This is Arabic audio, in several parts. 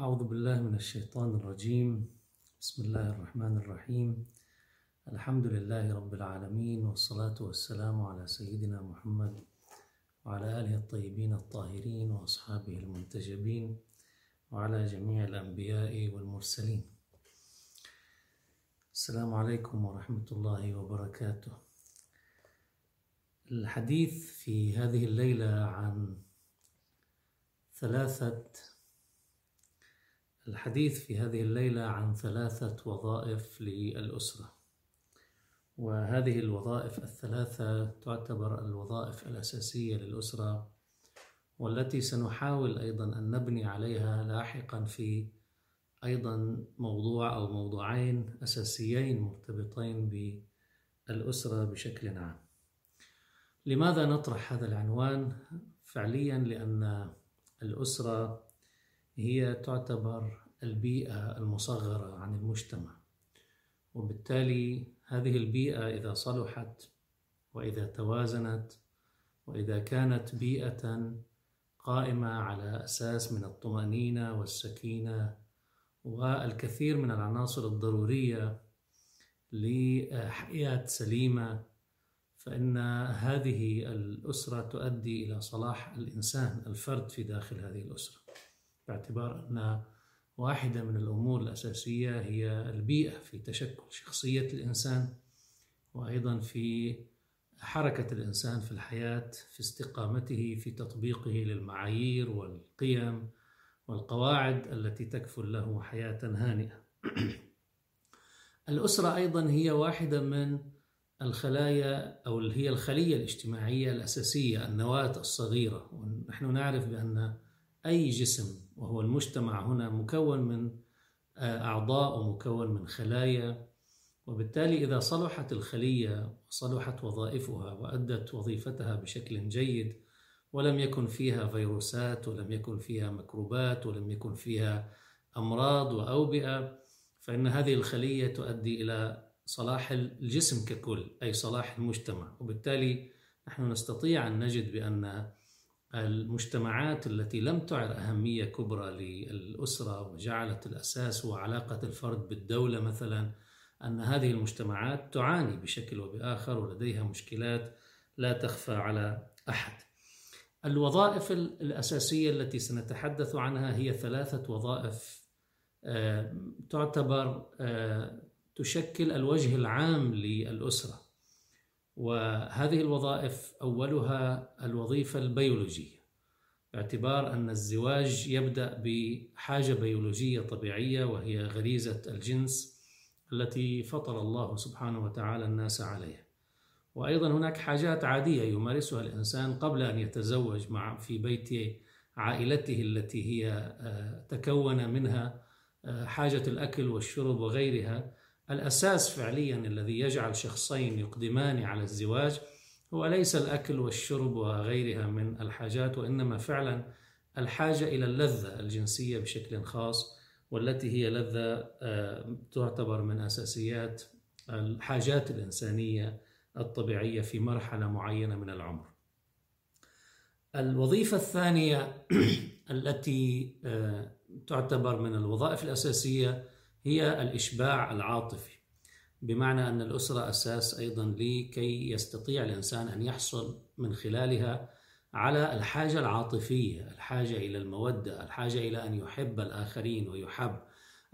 أعوذ بالله من الشيطان الرجيم. بسم الله الرحمن الرحيم. الحمد لله رب العالمين والصلاة والسلام على سيدنا محمد وعلى آله الطيبين الطاهرين وأصحابه المنتجبين وعلى جميع الأنبياء والمرسلين. السلام عليكم ورحمة الله وبركاته. الحديث في هذه الليلة عن ثلاثة الحديث في هذه الليلة عن ثلاثة وظائف للأسرة وهذه الوظائف الثلاثة تعتبر الوظائف الأساسية للأسرة والتي سنحاول أيضا أن نبني عليها لاحقا في أيضا موضوع أو موضوعين أساسيين مرتبطين بالأسرة بشكل عام لماذا نطرح هذا العنوان؟ فعليا لأن الأسرة هي تعتبر البيئة المصغرة عن المجتمع. وبالتالي هذه البيئة إذا صلحت وإذا توازنت وإذا كانت بيئة قائمة على أساس من الطمأنينة والسكينة والكثير من العناصر الضرورية لحياة سليمة فإن هذه الأسرة تؤدي إلى صلاح الإنسان الفرد في داخل هذه الأسرة. باعتبار أن واحدة من الأمور الأساسية هي البيئة في تشكل شخصية الإنسان وأيضا في حركة الإنسان في الحياة في استقامته في تطبيقه للمعايير والقيم والقواعد التي تكفل له حياة هانئة. الأسرة أيضا هي واحدة من الخلايا أو هي الخلية الاجتماعية الأساسية النواة الصغيرة ونحن نعرف بأن أي جسم وهو المجتمع هنا مكون من أعضاء ومكون من خلايا. وبالتالي إذا صلحت الخلية وصلحت وظائفها وأدت وظيفتها بشكل جيد ولم يكن فيها فيروسات ولم يكن فيها ميكروبات ولم يكن فيها أمراض وأوبئة فإن هذه الخلية تؤدي إلى صلاح الجسم ككل أي صلاح المجتمع. وبالتالي نحن نستطيع أن نجد بأن المجتمعات التي لم تعر أهمية كبرى للأسرة وجعلت الأساس هو علاقة الفرد بالدولة مثلا أن هذه المجتمعات تعاني بشكل وبآخر ولديها مشكلات لا تخفى على أحد. الوظائف الأساسية التي سنتحدث عنها هي ثلاثة وظائف تعتبر تشكل الوجه العام للأسرة. وهذه الوظائف أولها الوظيفة البيولوجية. باعتبار أن الزواج يبدأ بحاجة بيولوجية طبيعية وهي غريزة الجنس التي فطر الله سبحانه وتعالى الناس عليها. وأيضا هناك حاجات عادية يمارسها الإنسان قبل أن يتزوج مع في بيت عائلته التي هي تكون منها حاجة الأكل والشرب وغيرها. الأساس فعليا الذي يجعل شخصين يقدمان على الزواج هو ليس الأكل والشرب وغيرها من الحاجات وإنما فعلا الحاجة إلى اللذة الجنسية بشكل خاص والتي هي لذة تعتبر من أساسيات الحاجات الإنسانية الطبيعية في مرحلة معينة من العمر. الوظيفة الثانية التي تعتبر من الوظائف الأساسية هي الإشباع العاطفي بمعنى أن الأسرة أساس أيضا لكي يستطيع الإنسان أن يحصل من خلالها على الحاجة العاطفية الحاجة إلى المودة الحاجة إلى أن يحب الآخرين ويحب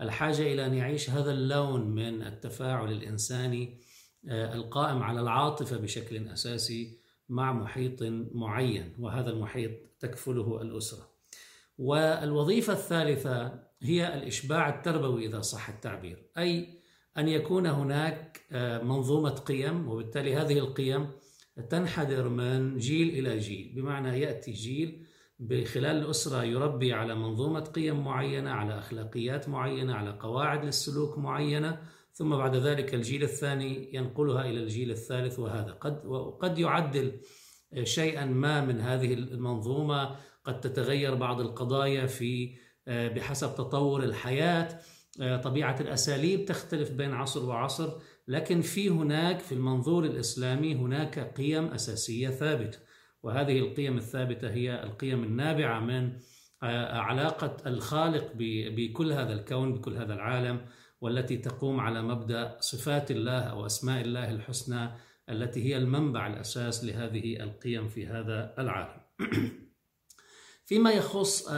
الحاجة إلى أن يعيش هذا اللون من التفاعل الإنساني القائم على العاطفة بشكل أساسي مع محيط معين وهذا المحيط تكفله الأسرة. والوظيفة الثالثة هي الإشباع التربوي إذا صح التعبير أي أن يكون هناك منظومة قيم وبالتالي هذه القيم تنحدر من جيل إلى جيل بمعنى يأتي جيل بخلال الأسرة يربي على منظومة قيم معينة على أخلاقيات معينة على قواعد للسلوك معينة ثم بعد ذلك الجيل الثاني ينقلها إلى الجيل الثالث وهذا. قد وقد يعدل شيئا ما من هذه المنظومة قد تتغير بعض القضايا في بحسب تطور الحياة طبيعة الأساليب تختلف بين عصر وعصر لكن في هناك في المنظور الإسلامي هناك قيم أساسية ثابتة. وهذه القيم الثابتة هي القيم النابعة من علاقة الخالق بكل هذا الكون بكل هذا العالم والتي تقوم على مبدأ صفات الله أو أسماء الله الحسنى التي هي المنبع الأساس لهذه القيم في هذا العالم. فيما يخص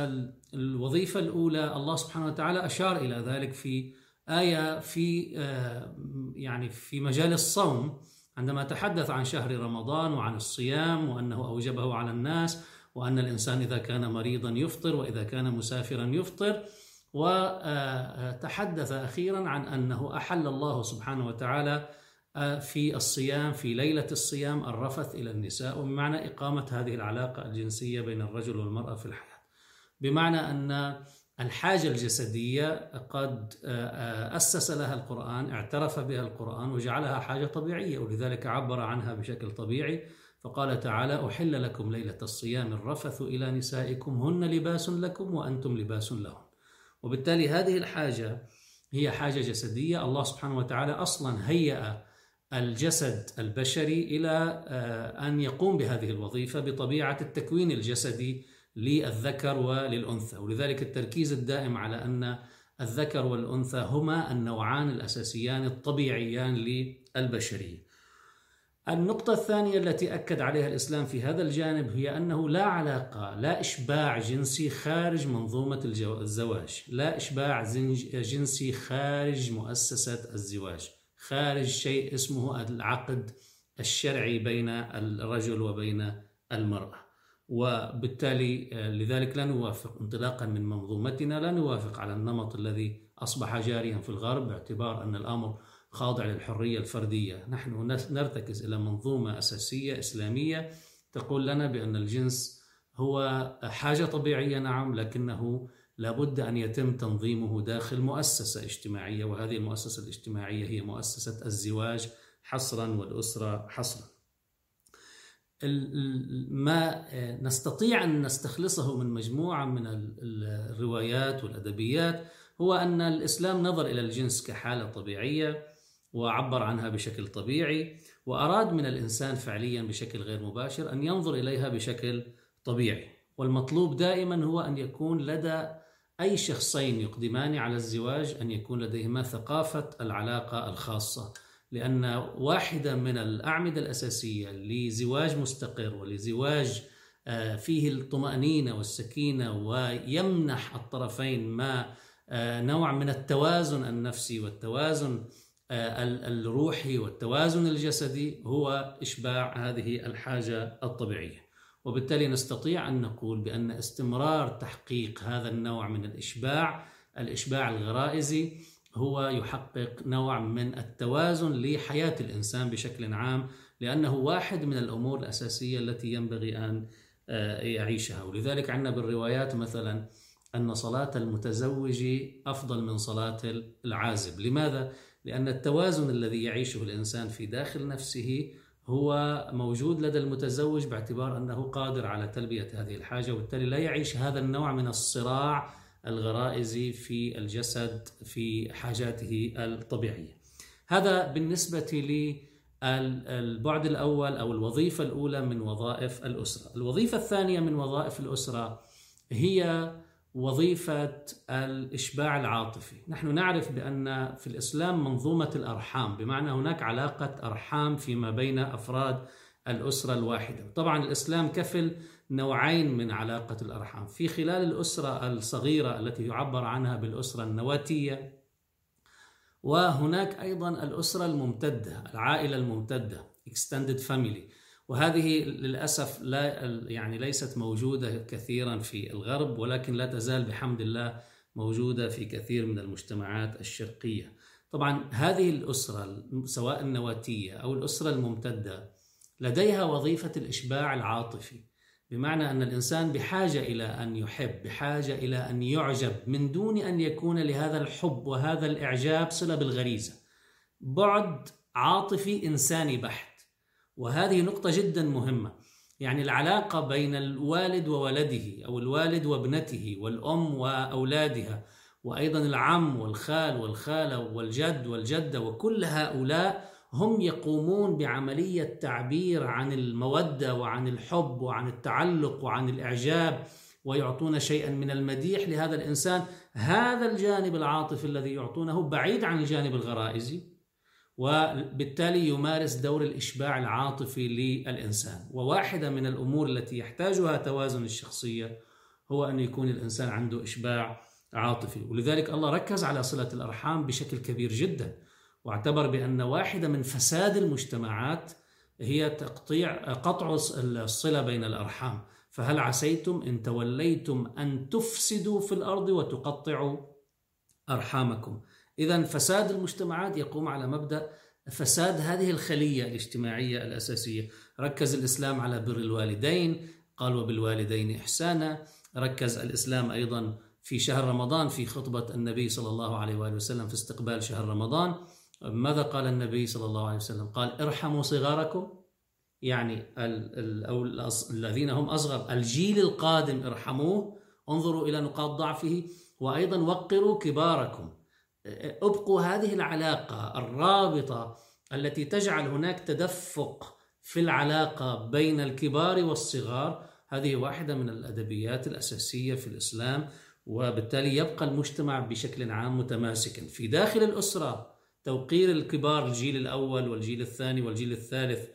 الوظيفة الأولى الله سبحانه وتعالى أشار إلى ذلك في آية في آه، يعني في مجال الصوم عندما تحدث عن شهر رمضان وعن الصيام وأنه أوجبه على الناس وأن الإنسان إذا كان مريضا يفطر وإذا كان مسافرا يفطر وتحدث أخيرا عن أنه أحل الله سبحانه وتعالى آه، في الصيام في ليلة الصيام الرفث إلى النساء وبمعنى إقامة هذه العلاقة الجنسية بين الرجل والمرأة في الحياة. بمعنى أن الحاجة الجسدية قد آه، آه، أسس لها القرآن اعترف بها القرآن وجعلها حاجة طبيعية ولذلك عبر عنها بشكل طبيعي فقال تعالى أحل لكم ليلة الصيام الرفث إلى نسائكم هن لباس لكم وأنتم لباس لهم. وبالتالي هذه الحاجة هي حاجة جسدية. الله سبحانه وتعالى أصلا هيأ الجسد البشري إلى آه، أن يقوم بهذه الوظيفة بطبيعة التكوين الجسدي للذكر وللأنثى. ولذلك التركيز الدائم على أن الذكر والأنثى هما النوعان الأساسيان الطبيعيان للبشرية. النقطة الثانية التي أكد عليها الإسلام في هذا الجانب هي أنه لا علاقة لا إشباع جنسي خارج منظومة الزواج. لا إشباع جنسي خارج مؤسسة الزواج. خارج شيء اسمه العقد الشرعي بين الرجل وبين المرأة. وبالتالي آه، لذلك لا نوافق انطلاقا من منظومتنا لا نوافق على النمط الذي أصبح جاريا في الغرب باعتبار أن الأمر خاضع للحرية الفردية. نحن نرتكز إلى منظومة أساسية إسلامية تقول لنا بأن الجنس هو حاجة طبيعية نعم لكنه لابد أن يتم تنظيمه داخل مؤسسة اجتماعية وهذه المؤسسة الاجتماعية هي مؤسسة الزواج حصرا والأسرة حصرا. ما نستطيع أن نستخلصه من مجموعة من الروايات والأدبيات هو أن الإسلام نظر إلى الجنس كحالة طبيعية وعبر عنها بشكل طبيعي وأراد من الإنسان فعليا بشكل غير مباشر أن ينظر إليها بشكل طبيعي. والمطلوب دائما هو أن يكون لدى أي شخصين يقدمان على الزواج أن يكون لديهما ثقافة العلاقة الخاصة. لأن واحدة من الأعمدة الأساسية لزواج مستقر ولزواج آه، فيه الطمأنينة والسكينة ويمنح الطرفين ما آه، نوع من التوازن النفسي والتوازن آه، الروحي والتوازن الجسدي هو إشباع هذه الحاجة الطبيعية. وبالتالي نستطيع أن نقول بأن استمرار تحقيق هذا النوع من الإشباع الإشباع الغرائزي هو يحقق نوع من التوازن لحياة الإنسان بشكل عام لأنه واحد من الأمور الأساسية التي ينبغي أن آه، يعيشها ولذلك عندنا بالروايات مثلا أن صلاة المتزوج أفضل من صلاة العازب لماذا؟ لأن التوازن الذي يعيشه الإنسان في داخل نفسه هو موجود لدى المتزوج باعتبار أنه قادر على تلبية هذه الحاجة وبالتالي لا يعيش هذا النوع من الصراع الغرائزي في الجسد في حاجاته الطبيعية. هذا بالنسبة للبعد الأول أو الوظيفة الأولى من وظائف الأسرة. الوظيفة الثانية من وظائف الأسرة هي وظيفة الإشباع العاطفي. نحن نعرف بأن في الإسلام منظومة الأرحام بمعنى هناك علاقة أرحام فيما بين أفراد الأسرة الواحدة. طبعا الإسلام كفل نوعين من علاقة الأرحام. في خلال الأسرة الصغيرة التي يعبر عنها بالأسرة النواتية وهناك أيضا الأسرة الممتدة العائلة الممتدة extended family. وهذه للأسف لا يعني ليست موجودة كثيرا في الغرب ولكن لا تزال بحمد الله موجودة في كثير من المجتمعات الشرقية. طبعا هذه الأسرة سواء النواتية أو الأسرة الممتدة لديها وظيفة الإشباع العاطفي بمعنى أن الإنسان بحاجة إلى أن يحب، بحاجة إلى أن يعجب من دون أن يكون لهذا الحب وهذا الإعجاب صلة بالغريزة. بعد عاطفي إنساني بحت. وهذه نقطة جدا مهمة يعني العلاقة بين الوالد وولده أو الوالد وابنته والأم وأولادها وأيضا العم والخال والخالة والجد والجدة وكل هؤلاء هم يقومون بعملية تعبير عن المودة وعن الحب وعن التعلق وعن الإعجاب ويعطون شيئا من المديح لهذا الإنسان. هذا الجانب العاطفي الذي يعطونه بعيد عن الجانب الغرائزي وبالتالي يمارس دور الإشباع العاطفي للإنسان. وواحدة من الأمور التي يحتاجها توازن الشخصية هو أن يكون الإنسان عنده إشباع عاطفي. ولذلك الله ركز على صلة الأرحام بشكل كبير جدا. واعتبر بأن واحدة من فساد المجتمعات هي تقطيع قطع الصلة بين الأرحام. فهل عسيتم إن توليتم أن تفسدوا في الأرض وتقطعوا أرحامكم؟ إذا فساد المجتمعات يقوم على مبدأ فساد هذه الخلية الاجتماعية الأساسية. ركز الإسلام على بر الوالدين. قال وبالوالدين إحسانا ركز الإسلام أيضا في شهر رمضان في خطبة النبي صلى الله عليه وآله وسلم في استقبال شهر رمضان. ماذا قال النبي صلى الله عليه وسلم؟ قال ارحموا صغاركم. يعني أو الذين هم أصغر. الجيل القادم ارحموه. انظروا إلى نقاط ضعفه. وأيضا وقروا كباركم. ابقوا هذه العلاقة الرابطة التي تجعل هناك تدفق في العلاقة بين الكبار والصغار. هذه واحدة من الأدبيات الأساسية في الإسلام وبالتالي يبقى المجتمع بشكل عام متماسكا. في داخل الأسرة توقير الكبار الجيل الأول والجيل الثاني والجيل الثالث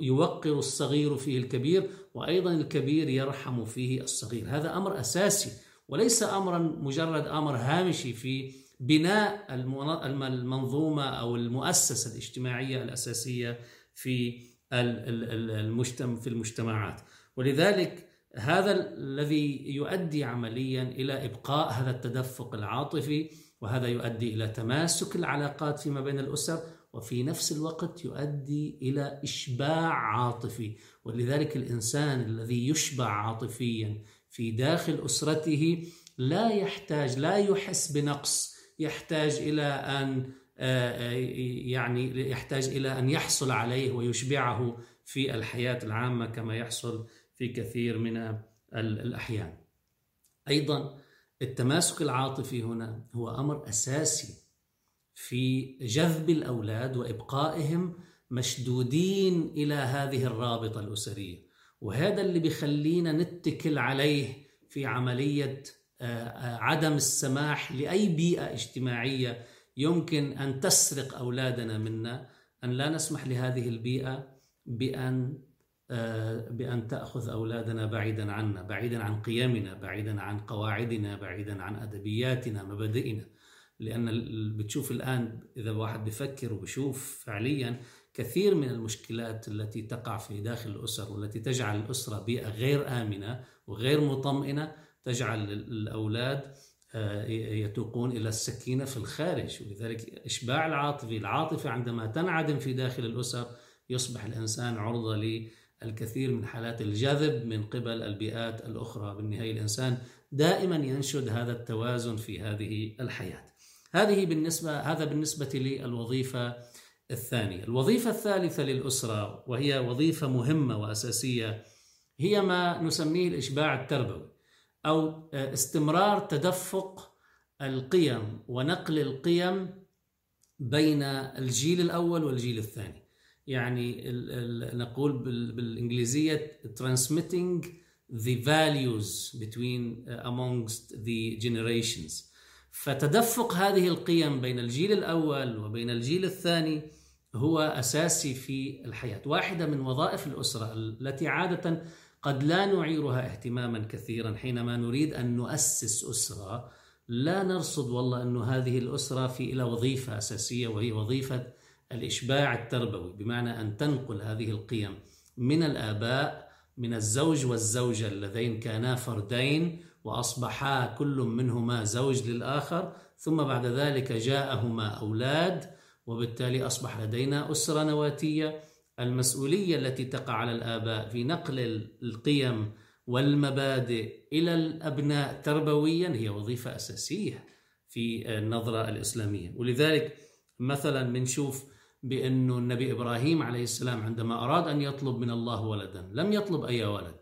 يوقر الصغير فيه الكبير وأيضا الكبير يرحم فيه الصغير. هذا أمر أساسي وليس امرا مجرد أمر هامشي في بناء المنظومة أو المؤسسة الاجتماعية الأساسية في المجتمع في المجتمعات. ولذلك هذا الذي يؤدي عمليا إلى إبقاء هذا التدفق العاطفي وهذا يؤدي إلى تماسك العلاقات فيما بين الأسر وفي نفس الوقت يؤدي إلى إشباع عاطفي ولذلك الإنسان الذي يشبع عاطفيا في داخل أسرته لا يحتاج لا يحس بنقص يحتاج إلى أن آه، آه، يعني يحتاج إلى أن يحصل عليه ويشبعه في الحياة العامة كما يحصل في كثير من الأحيان. أيضا التماسك العاطفي هنا هو أمر أساسي في جذب الأولاد وإبقائهم مشدودين إلى هذه الرابطة الأسرية. وهذا اللي بيخلينا نتكل عليه في عملية آه، آه، عدم السماح لأي بيئة اجتماعية يمكن أن تسرق أولادنا منا. أن لا نسمح لهذه البيئة بأن آه، بأن تأخذ أولادنا بعيدا عنا، بعيدا عن قيمنا، بعيدا عن قواعدنا، بعيدا عن أدبياتنا، مبادئنا. لأن بتشوف الآن إذا واحد بفكر وبشوف فعليا كثير من المشكلات التي تقع في داخل الأسر والتي تجعل الأسرة بيئة غير آمنة وغير مطمئنة تجعل الأولاد آه، يتوقون إلى السكينة في الخارج ولذلك إشباع العاطفه العاطفة عندما تنعدم في داخل الأسر يصبح الإنسان عرضة للكثير من حالات الجذب من قبل البيئات الأخرى. بالنهاية الإنسان دائما ينشد هذا التوازن في هذه الحياة. هذه بالنسبة هذا بالنسبة للوظيفة الثانية. الوظيفة الثالثة للأسرة وهي وظيفة مهمة وأساسية هي ما نسميه الإشباع التربوي أو استمرار تدفق القيم ونقل القيم بين الجيل الأول والجيل الثاني. يعني نقول بالإنجليزية transmitting the values between amongst the generations. فتدفق هذه القيم بين الجيل الأول وبين الجيل الثاني هو أساسي في الحياة، واحدة من وظائف الأسرة التي عادة قد لا نعيرها اهتماما كثيرا حينما نريد أن نؤسس أسرة لا نرصد والله انه هذه الأسرة في لها وظيفة أساسية وهي وظيفة الإشباع التربوي بمعنى أن تنقل هذه القيم من الآباء من الزوج والزوجة اللذين كانا فردين وأصبحا كل منهما زوج للآخر ثم بعد ذلك جاءهما أولاد وبالتالي أصبح لدينا أسرة نواتية. المسؤولية التي تقع على الآباء في نقل القيم والمبادئ إلى الأبناء تربويا هي وظيفة أساسية في النظرة الإسلامية. ولذلك مثلا بنشوف بانه النبي إبراهيم عليه السلام عندما أراد أن يطلب من الله ولدا لم يطلب أي ولد.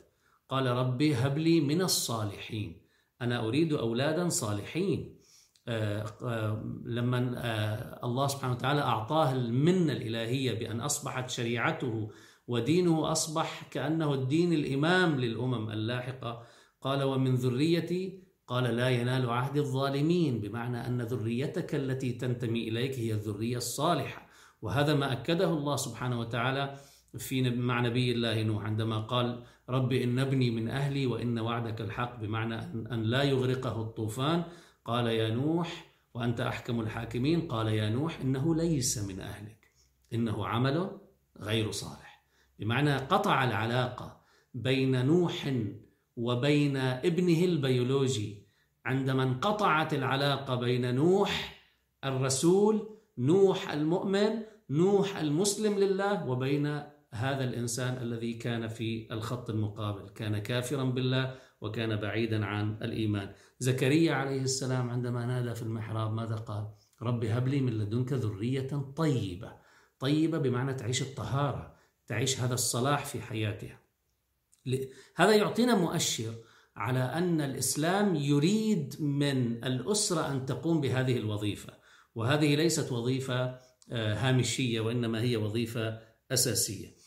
قال ربي هب لي من الصالحين. أنا أريد أولادا صالحين. آه، آه، لما آه، الله سبحانه وتعالى أعطاه المنة الإلهية بأن أصبحت شريعته ودينه أصبح كأنه الدين الإمام للأمم اللاحقة. قال ومن ذريتي قال لا ينال عهد الظالمين بمعنى أن ذريتك التي تنتمي إليك هي الذرية الصالحة. وهذا ما أكده الله سبحانه وتعالى في مع نبي الله نوح عندما قال رب إن ابني من أهلي وإن وعدك الحق بمعنى أن لا يغرقه الطوفان. قال يا نوح وأنت أحكم الحاكمين. قال يا نوح إنه ليس من أهلك إنه عمل غير صالح. بمعنى قطع العلاقة بين نوح وبين ابنه البيولوجي. عندما انقطعت العلاقة بين نوح الرسول نوح المؤمن نوح المسلم لله وبين هذا الإنسان الذي كان في الخط المقابل. كان كافرا بالله وكان بعيدا عن الإيمان. زكريا عليه السلام عندما نادى في المحراب ماذا قال؟ رب هب لي من لدنك ذرية طيبة. طيبة بمعنى تعيش الطهارة تعيش هذا الصلاح في حياتها. هذا يعطينا مؤشر على أن الإسلام يريد من الأسرة أن تقوم بهذه الوظيفة. وهذه ليست وظيفة آه، هامشية وإنما هي وظيفة أساسية.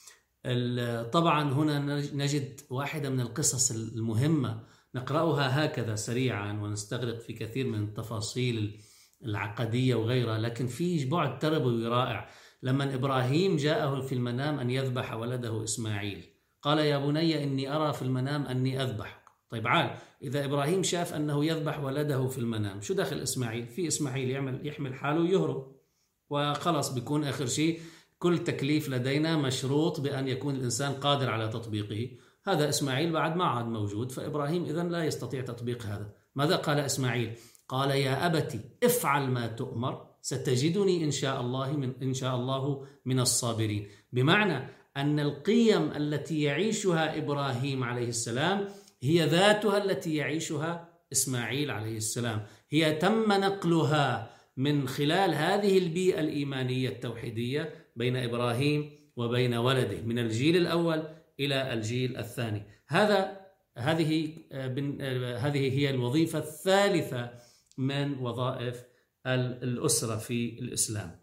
طبعا هنا نجد واحدة من القصص المهمة. نقرأها هكذا سريعا ونستغرق في كثير من التفاصيل العقدية وغيرها لكن في بعد تربوي رائع. لما إبراهيم جاءه في المنام أن يذبح ولده إسماعيل قال يا بني إني أرى في المنام أني أذبحك. طيب عال إذا إبراهيم شاف أنه يذبح ولده في المنام شو دخل إسماعيل؟ في إسماعيل يعمل يحمل حاله يهرب وخلص بيكون آخر شيء كل تكليف لدينا مشروط بأن يكون الإنسان قادر على تطبيقه. هذا إسماعيل بعد ما عاد موجود فإبراهيم إذن لا يستطيع تطبيق هذا. ماذا قال إسماعيل؟ قال يا أبت افعل ما تؤمر ستجدني إن شاء الله من إن شاء الله من الصابرين. بمعنى أن القيم التي يعيشها إبراهيم عليه السلام هي ذاتها التي يعيشها إسماعيل عليه السلام. هي تم نقلها من خلال هذه البيئة الإيمانية التوحيدية بين إبراهيم وبين ولده من الجيل الأول إلى الجيل الثاني. هذا هذه هذه هي الوظيفة الثالثة من وظائف الأسرة في الإسلام.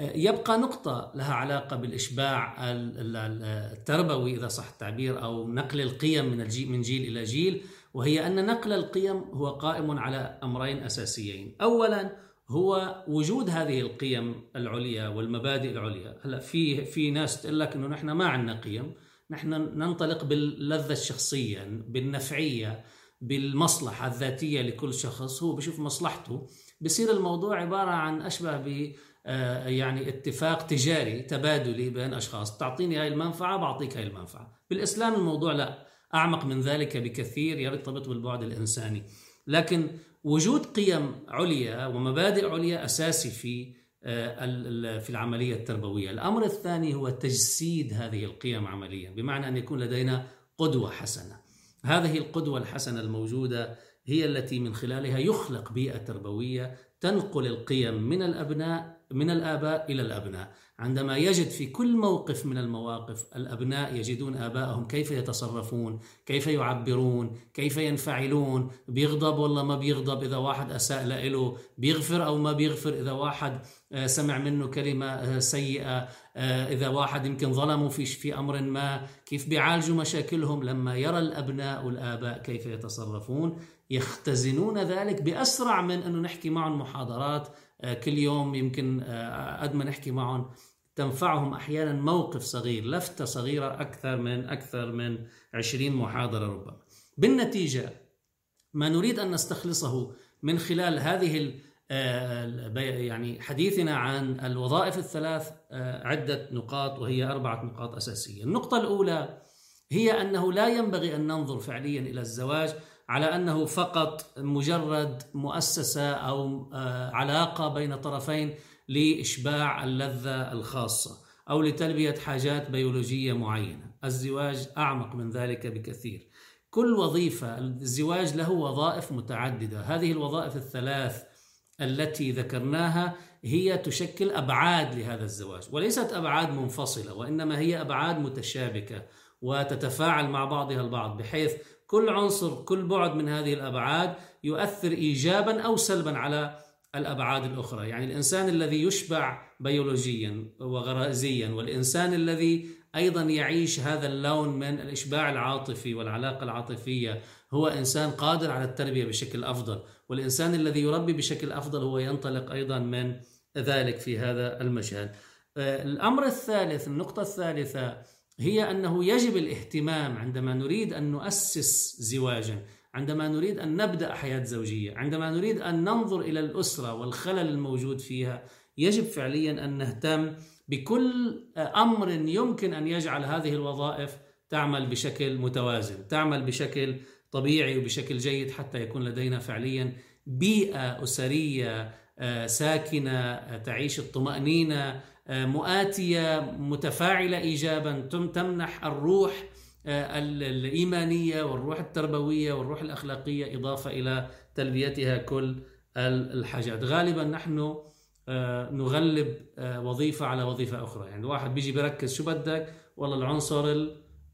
يبقى نقطة لها علاقة بالإشباع التربوي إذا صح التعبير أو نقل القيم من من جيل إلى جيل. وهي أن نقل القيم هو قائم على أمرين أساسيين. أولا هو وجود هذه القيم العليا والمبادئ العليا. هلا في في ناس تقول لك إنه نحن ما عندنا قيم. نحن ننطلق باللذة الشخصية بالنفعية بالمصلحة الذاتية لكل شخص. هو بشوف مصلحته. بصير الموضوع عبارة عن أشبه ب آه، يعني اتفاق تجاري تبادلي بين أشخاص. تعطيني هاي المنفعة بعطيك هاي المنفعة. بالإسلام الموضوع لا. أعمق من ذلك بكثير يرتبط بالبعد الإنساني. لكن وجود قيم عليا ومبادئ عليا أساسي في آه، في العملية التربوية. الأمر الثاني هو تجسيد هذه القيم عمليا بمعنى أن يكون لدينا قدوة حسنة. هذه القدوة الحسنة الموجودة هي التي من خلالها يخلق بيئة تربوية تنقل القيم من الأبناء من الآباء إلى الأبناء. عندما يجد في كل موقف من المواقف الأبناء يجدون آبائهم كيف يتصرفون كيف يعبرون كيف ينفعلون بيغضب ولا ما بيغضب إذا واحد أساء له بيغفر أو ما بيغفر إذا واحد آه، سمع منه كلمة آه، سيئة آه، إذا واحد يمكن ظلموا في في أمر ما كيف بيعالجوا مشاكلهم؟ لما يرى الأبناء والآباء كيف يتصرفون يختزنون ذلك بأسرع من أنه نحكي معهم محاضرات كل يوم يمكن آه، قد ما نحكي معهم تنفعهم أحيانا موقف صغير لفتة صغيرة أكثر من أكثر من 20 محاضرة ربما. بالنتيجة ما نريد أن نستخلصه من خلال هذه آه، يعني حديثنا عن الوظائف الثلاث عدة نقاط وهي أربعة نقاط أساسية. النقطة الأولى هي أنه لا ينبغي أن ننظر فعليا إلى الزواج على أنه فقط مجرد مؤسسة أو آه، علاقة بين طرفين لإشباع اللذة الخاصة أو لتلبية حاجات بيولوجية معينة، الزواج أعمق من ذلك بكثير. كل وظيفة الزواج له وظائف متعددة، هذه الوظائف الثلاث التي ذكرناها هي تشكل أبعاد لهذا الزواج، وليست أبعاد منفصلة وإنما هي أبعاد متشابكة وتتفاعل مع بعضها البعض بحيث كل عنصر كل بعد من هذه الأبعاد يؤثر ايجابا أو سلبا على الأبعاد الأخرى، يعني الإنسان الذي يشبع بيولوجيا وغرائزيا والإنسان الذي أيضا يعيش هذا اللون من الإشباع العاطفي والعلاقة العاطفية هو إنسان قادر على التربية بشكل أفضل. والإنسان الذي يربي بشكل أفضل هو ينطلق أيضا من ذلك في هذا المجال. آه، الأمر الثالث النقطة الثالثة هي أنه يجب الاهتمام عندما نريد أن نؤسس زواجا عندما نريد أن نبدأ حياة زوجية عندما نريد أن ننظر إلى الأسرة والخلل الموجود فيها يجب فعليا أن نهتم بكل أمر يمكن أن يجعل هذه الوظائف تعمل بشكل متوازن تعمل بشكل طبيعي وبشكل جيد حتى يكون لدينا فعليا بيئة أسرية آه، ساكنة آه، تعيش الطمانينه مؤاتية متفاعلة ايجابا تمنح الروح الإيمانية والروح التربوية والروح الأخلاقية إضافة إلى تلبيتها كل الحاجات. غالبا نحن نغلب وظيفة على وظيفة أخرى. يعني واحد بيجي بيركز شو بدك؟ والله العنصر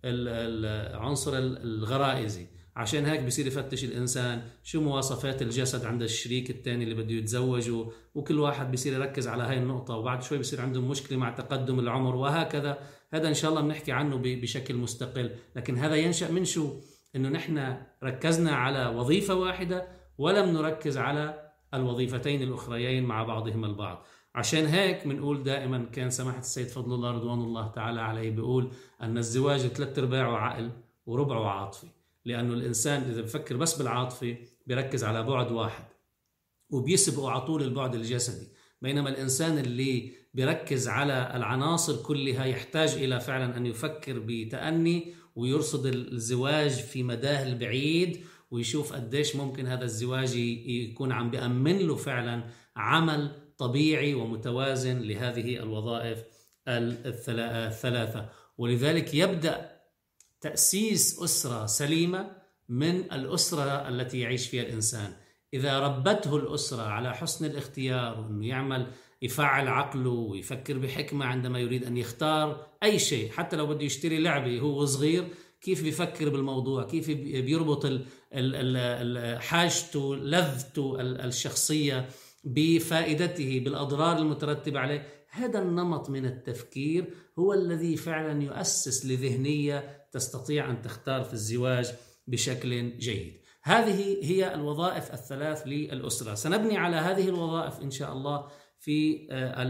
العنصر الغرائزي. عشان هيك بصير يفتش الإنسان شو مواصفات الجسد عند الشريك الثاني اللي بده يتزوجه وكل واحد بصير يركز على هاي النقطة وبعد شوي بصير عندهم مشكلة مع تقدم العمر وهكذا. هذا إن شاء الله بنحكي عنه بشكل مستقل. لكن هذا ينشأ من شو؟ إنه نحن ركزنا على وظيفة واحدة ولم نركز على الوظيفتين الأخريين مع بعضهما البعض. عشان هيك بنقول دائما كان سماحة السيد فضل الله رضوان الله تعالى عليه بيقول أن الزواج ثلاث ارباعه عقل وربعه عاطفي. لأنه الإنسان إذا بفكر بس بالعاطفة بيركز على بعد واحد وبيسبقوا على طول البعد الجسدي. بينما الإنسان اللي بيركز على العناصر كلها يحتاج إلى فعلا أن يفكر بتأني ويرصد الزواج في مداه البعيد ويشوف قديش ممكن هذا الزواج يكون عم بيأمن له فعلا عمل طبيعي ومتوازن لهذه الوظائف الثلاثة. ولذلك يبدأ تأسيس أسرة سليمة من الأسرة التي يعيش فيها الإنسان. إذا ربته الأسرة على حسن الاختيار وأنه يعمل يفعل عقله ويفكر بحكمة عندما يريد أن يختار أي شيء حتى لو بده يشتري لعبة هو صغير كيف بيفكر بالموضوع؟ كيف بيربط حاجته لذته الشخصية بفائدته بالأضرار المترتبة عليه؟ هذا النمط من التفكير هو الذي فعلا يؤسس لذهنية تستطيع أن تختار في الزواج بشكل جيد. هذه هي الوظائف الثلاث للأسرة. سنبني على هذه الوظائف إن شاء الله في آه،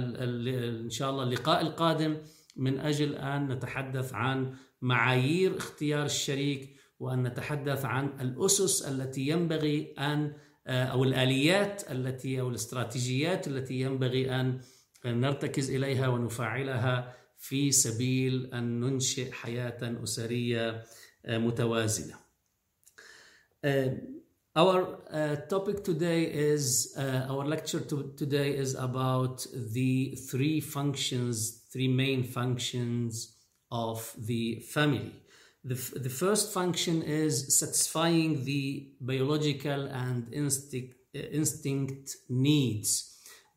إن شاء الله اللقاء القادم من أجل أن نتحدث عن معايير اختيار الشريك وأن نتحدث عن الأسس التي ينبغي أن آه، أو الآليات التي أو الاستراتيجيات التي ينبغي أن نرتكز إليها ونفعلها في سبيل أن ننشئ حياة أسرية متوازنة. Our uh, topic today is uh, our lecture to, today is about the three functions, three main functions of the family. The, the first function is satisfying the biological and instinct, instinct needs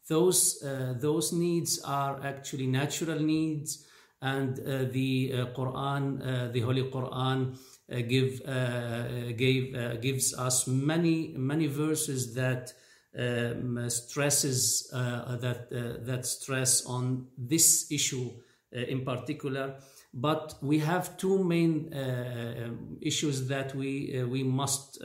those uh, those needs are actually natural needs and uh, the uh, quran uh, the holy quran uh, give uh, gave gives us many many verses that um, stresses that that stress on this issue in particular. But we have two main issues that we we must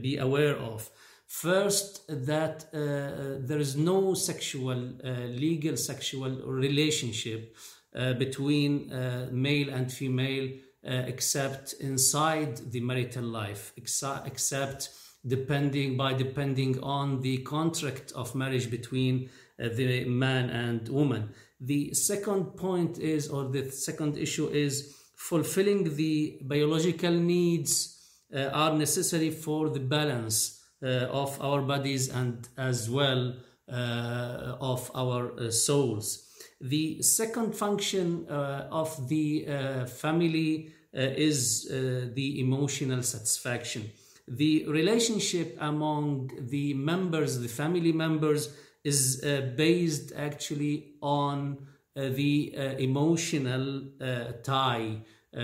be aware of First, that uh, uh, there is no sexual, uh, legal sexual relationship uh, between uh, male and female uh, except inside the marital life, except depending by depending on the contract of marriage between the man and woman. The second point is, or the second issue is, fulfilling the biological needs are necessary for the balance uh, of our bodies and as well uh, of our uh, souls. The second function of the family is the emotional satisfaction. The relationship among the members, the family members, is uh, based actually on uh, the uh, emotional tie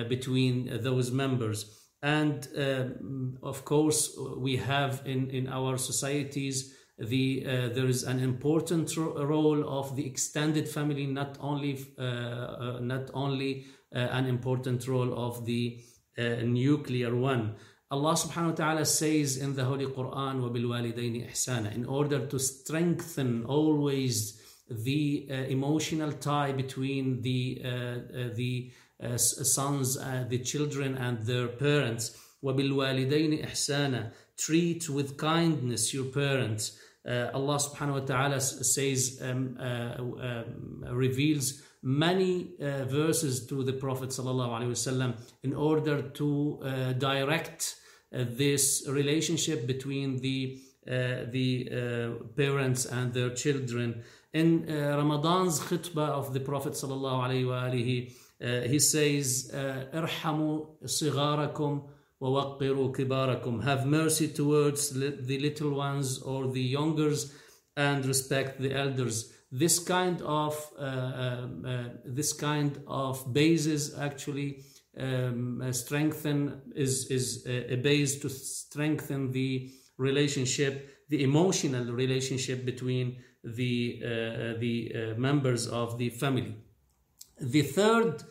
between those members and um, of course we have in in our societies the uh, there is an important ro- role of the extended family not only uh, uh, not only an important role of the nuclear one. Allah subhanahu wa ta'ala says in the Holy Quran, وَبِالْوَالِدَيْنِ إِحْسَانًا In order to strengthen always the uh, emotional tie between the, uh, uh, the sons, the children and their parents. وَبِالْوَالِدَيْنِ إِحْسَانًا Treat with kindness your parents. Allah subhanahu wa ta'ala says, um, um, reveals many uh, verses to the Prophet ﷺ in order to uh, direct uh, this relationship between the the parents and their children. In Ramadan's khutbah of the Prophet uh, he says, uh, "Irhamu sigarakum wa kibarakum." Have mercy towards the little ones or the youngers, and respect the elders. This kind of uh, uh, uh this kind of basis actually um, strengthen is is a base to strengthen the relationship, the emotional relationship between the uh, the members of the family. The third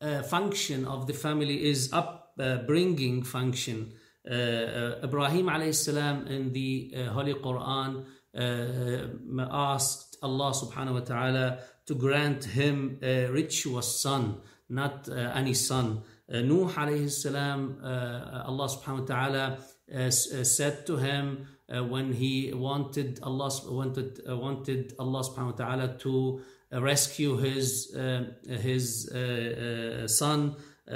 uh, function of the family is upbringing function. Ibrahim alayhi salam in the Holy Quran asked Allah subhanahu wa ta'ala to grant him a virtuous son, not uh, any son. Uh, Nuh alayhi salam, uh, Allah subhanahu wa ta'ala uh, uh, said to him uh, when he wanted Allah wanted wanted Allah subhanahu wa ta'ala to rescue his his son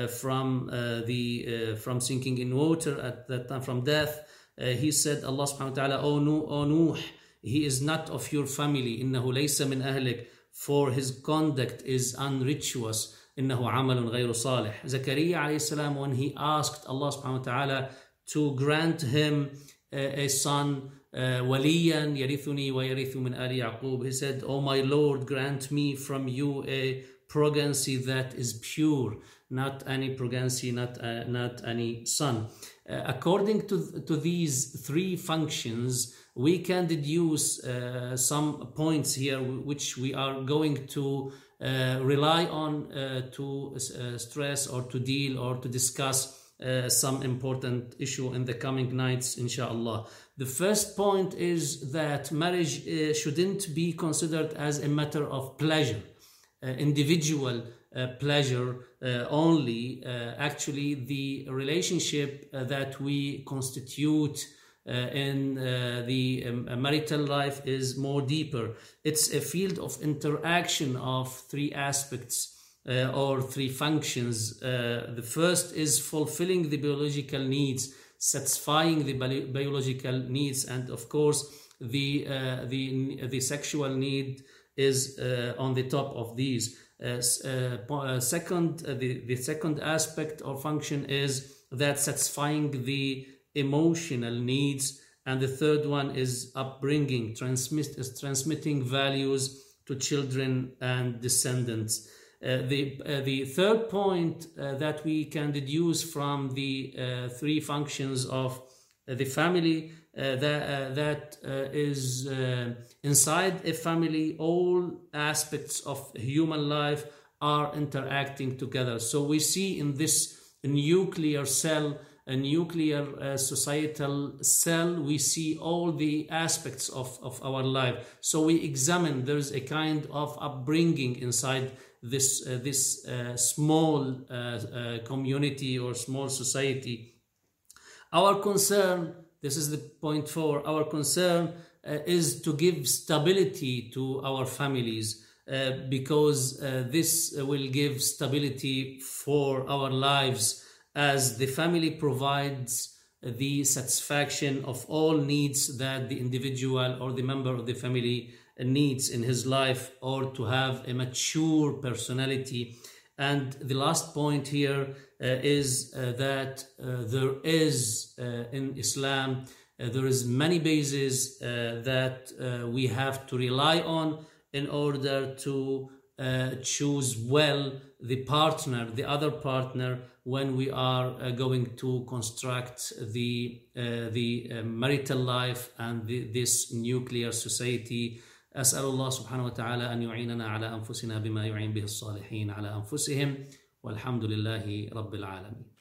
from the from sinking in water at that time from death. he said Allah subhanahu wa ta'ala, O Nuh, O Nuh, he is not of your family إنه ليس من أهلك for his conduct is unrituous إنه عمل غير صالح Zakaria عليه السلام when he asked Allah subhanahu wa ta'ala to grant him a, a son uh, وليا يرثني ويرث من آل يعقوب he said oh my Lord grant me from you a progeny that is pure not any progeny not uh, not any son uh, according to to these three functions we can deduce uh, some points here which we are going to uh, rely on uh, to uh, stress or to deal or to discuss uh, some important issue in the coming nights inshallah the first point is that marriage uh, shouldn't be considered as a matter of pleasure individual pleasure only actually the relationship that we constitute uh, in uh, the um, marital life is more deeper. It's a field of interaction of three aspects uh, or three functions. the first is fulfilling the biological needs, satisfying the bi- biological needs, and of course, the the the sexual need is on the top of these. Uh, uh, second, uh, the, the second aspect or function is that satisfying the emotional needs and the third one is upbringing transmit, transmitting values to children and descendants uh, the, uh, the third point uh, that we can deduce from the uh, three functions of uh, the family that, that is inside a family all aspects of human life are interacting together so we see in this nuclear cell a nuclear societal cell, we see all the aspects of, of our life. So we examine there's a kind of upbringing inside this, uh, this uh, small uh, uh, community or small society. Our concern, this is the point four, our concern uh, is to give stability to our families. because this will give stability for our lives as the family provides the satisfaction of all needs that the individual or the member of the family needs in his life or to have a mature personality. And the last point here uh, is uh, that uh, there is uh, in Islam, uh, there is many bases uh, that we have to rely on in order to choose well the partner, the other partner when we are going to construct the the marital life and the, this nuclear society أسأل الله سبحانه وتعالى أن يعيننا على أنفسنا بما يعين به الصالحين على أنفسهم والحمد لله رب العالمين.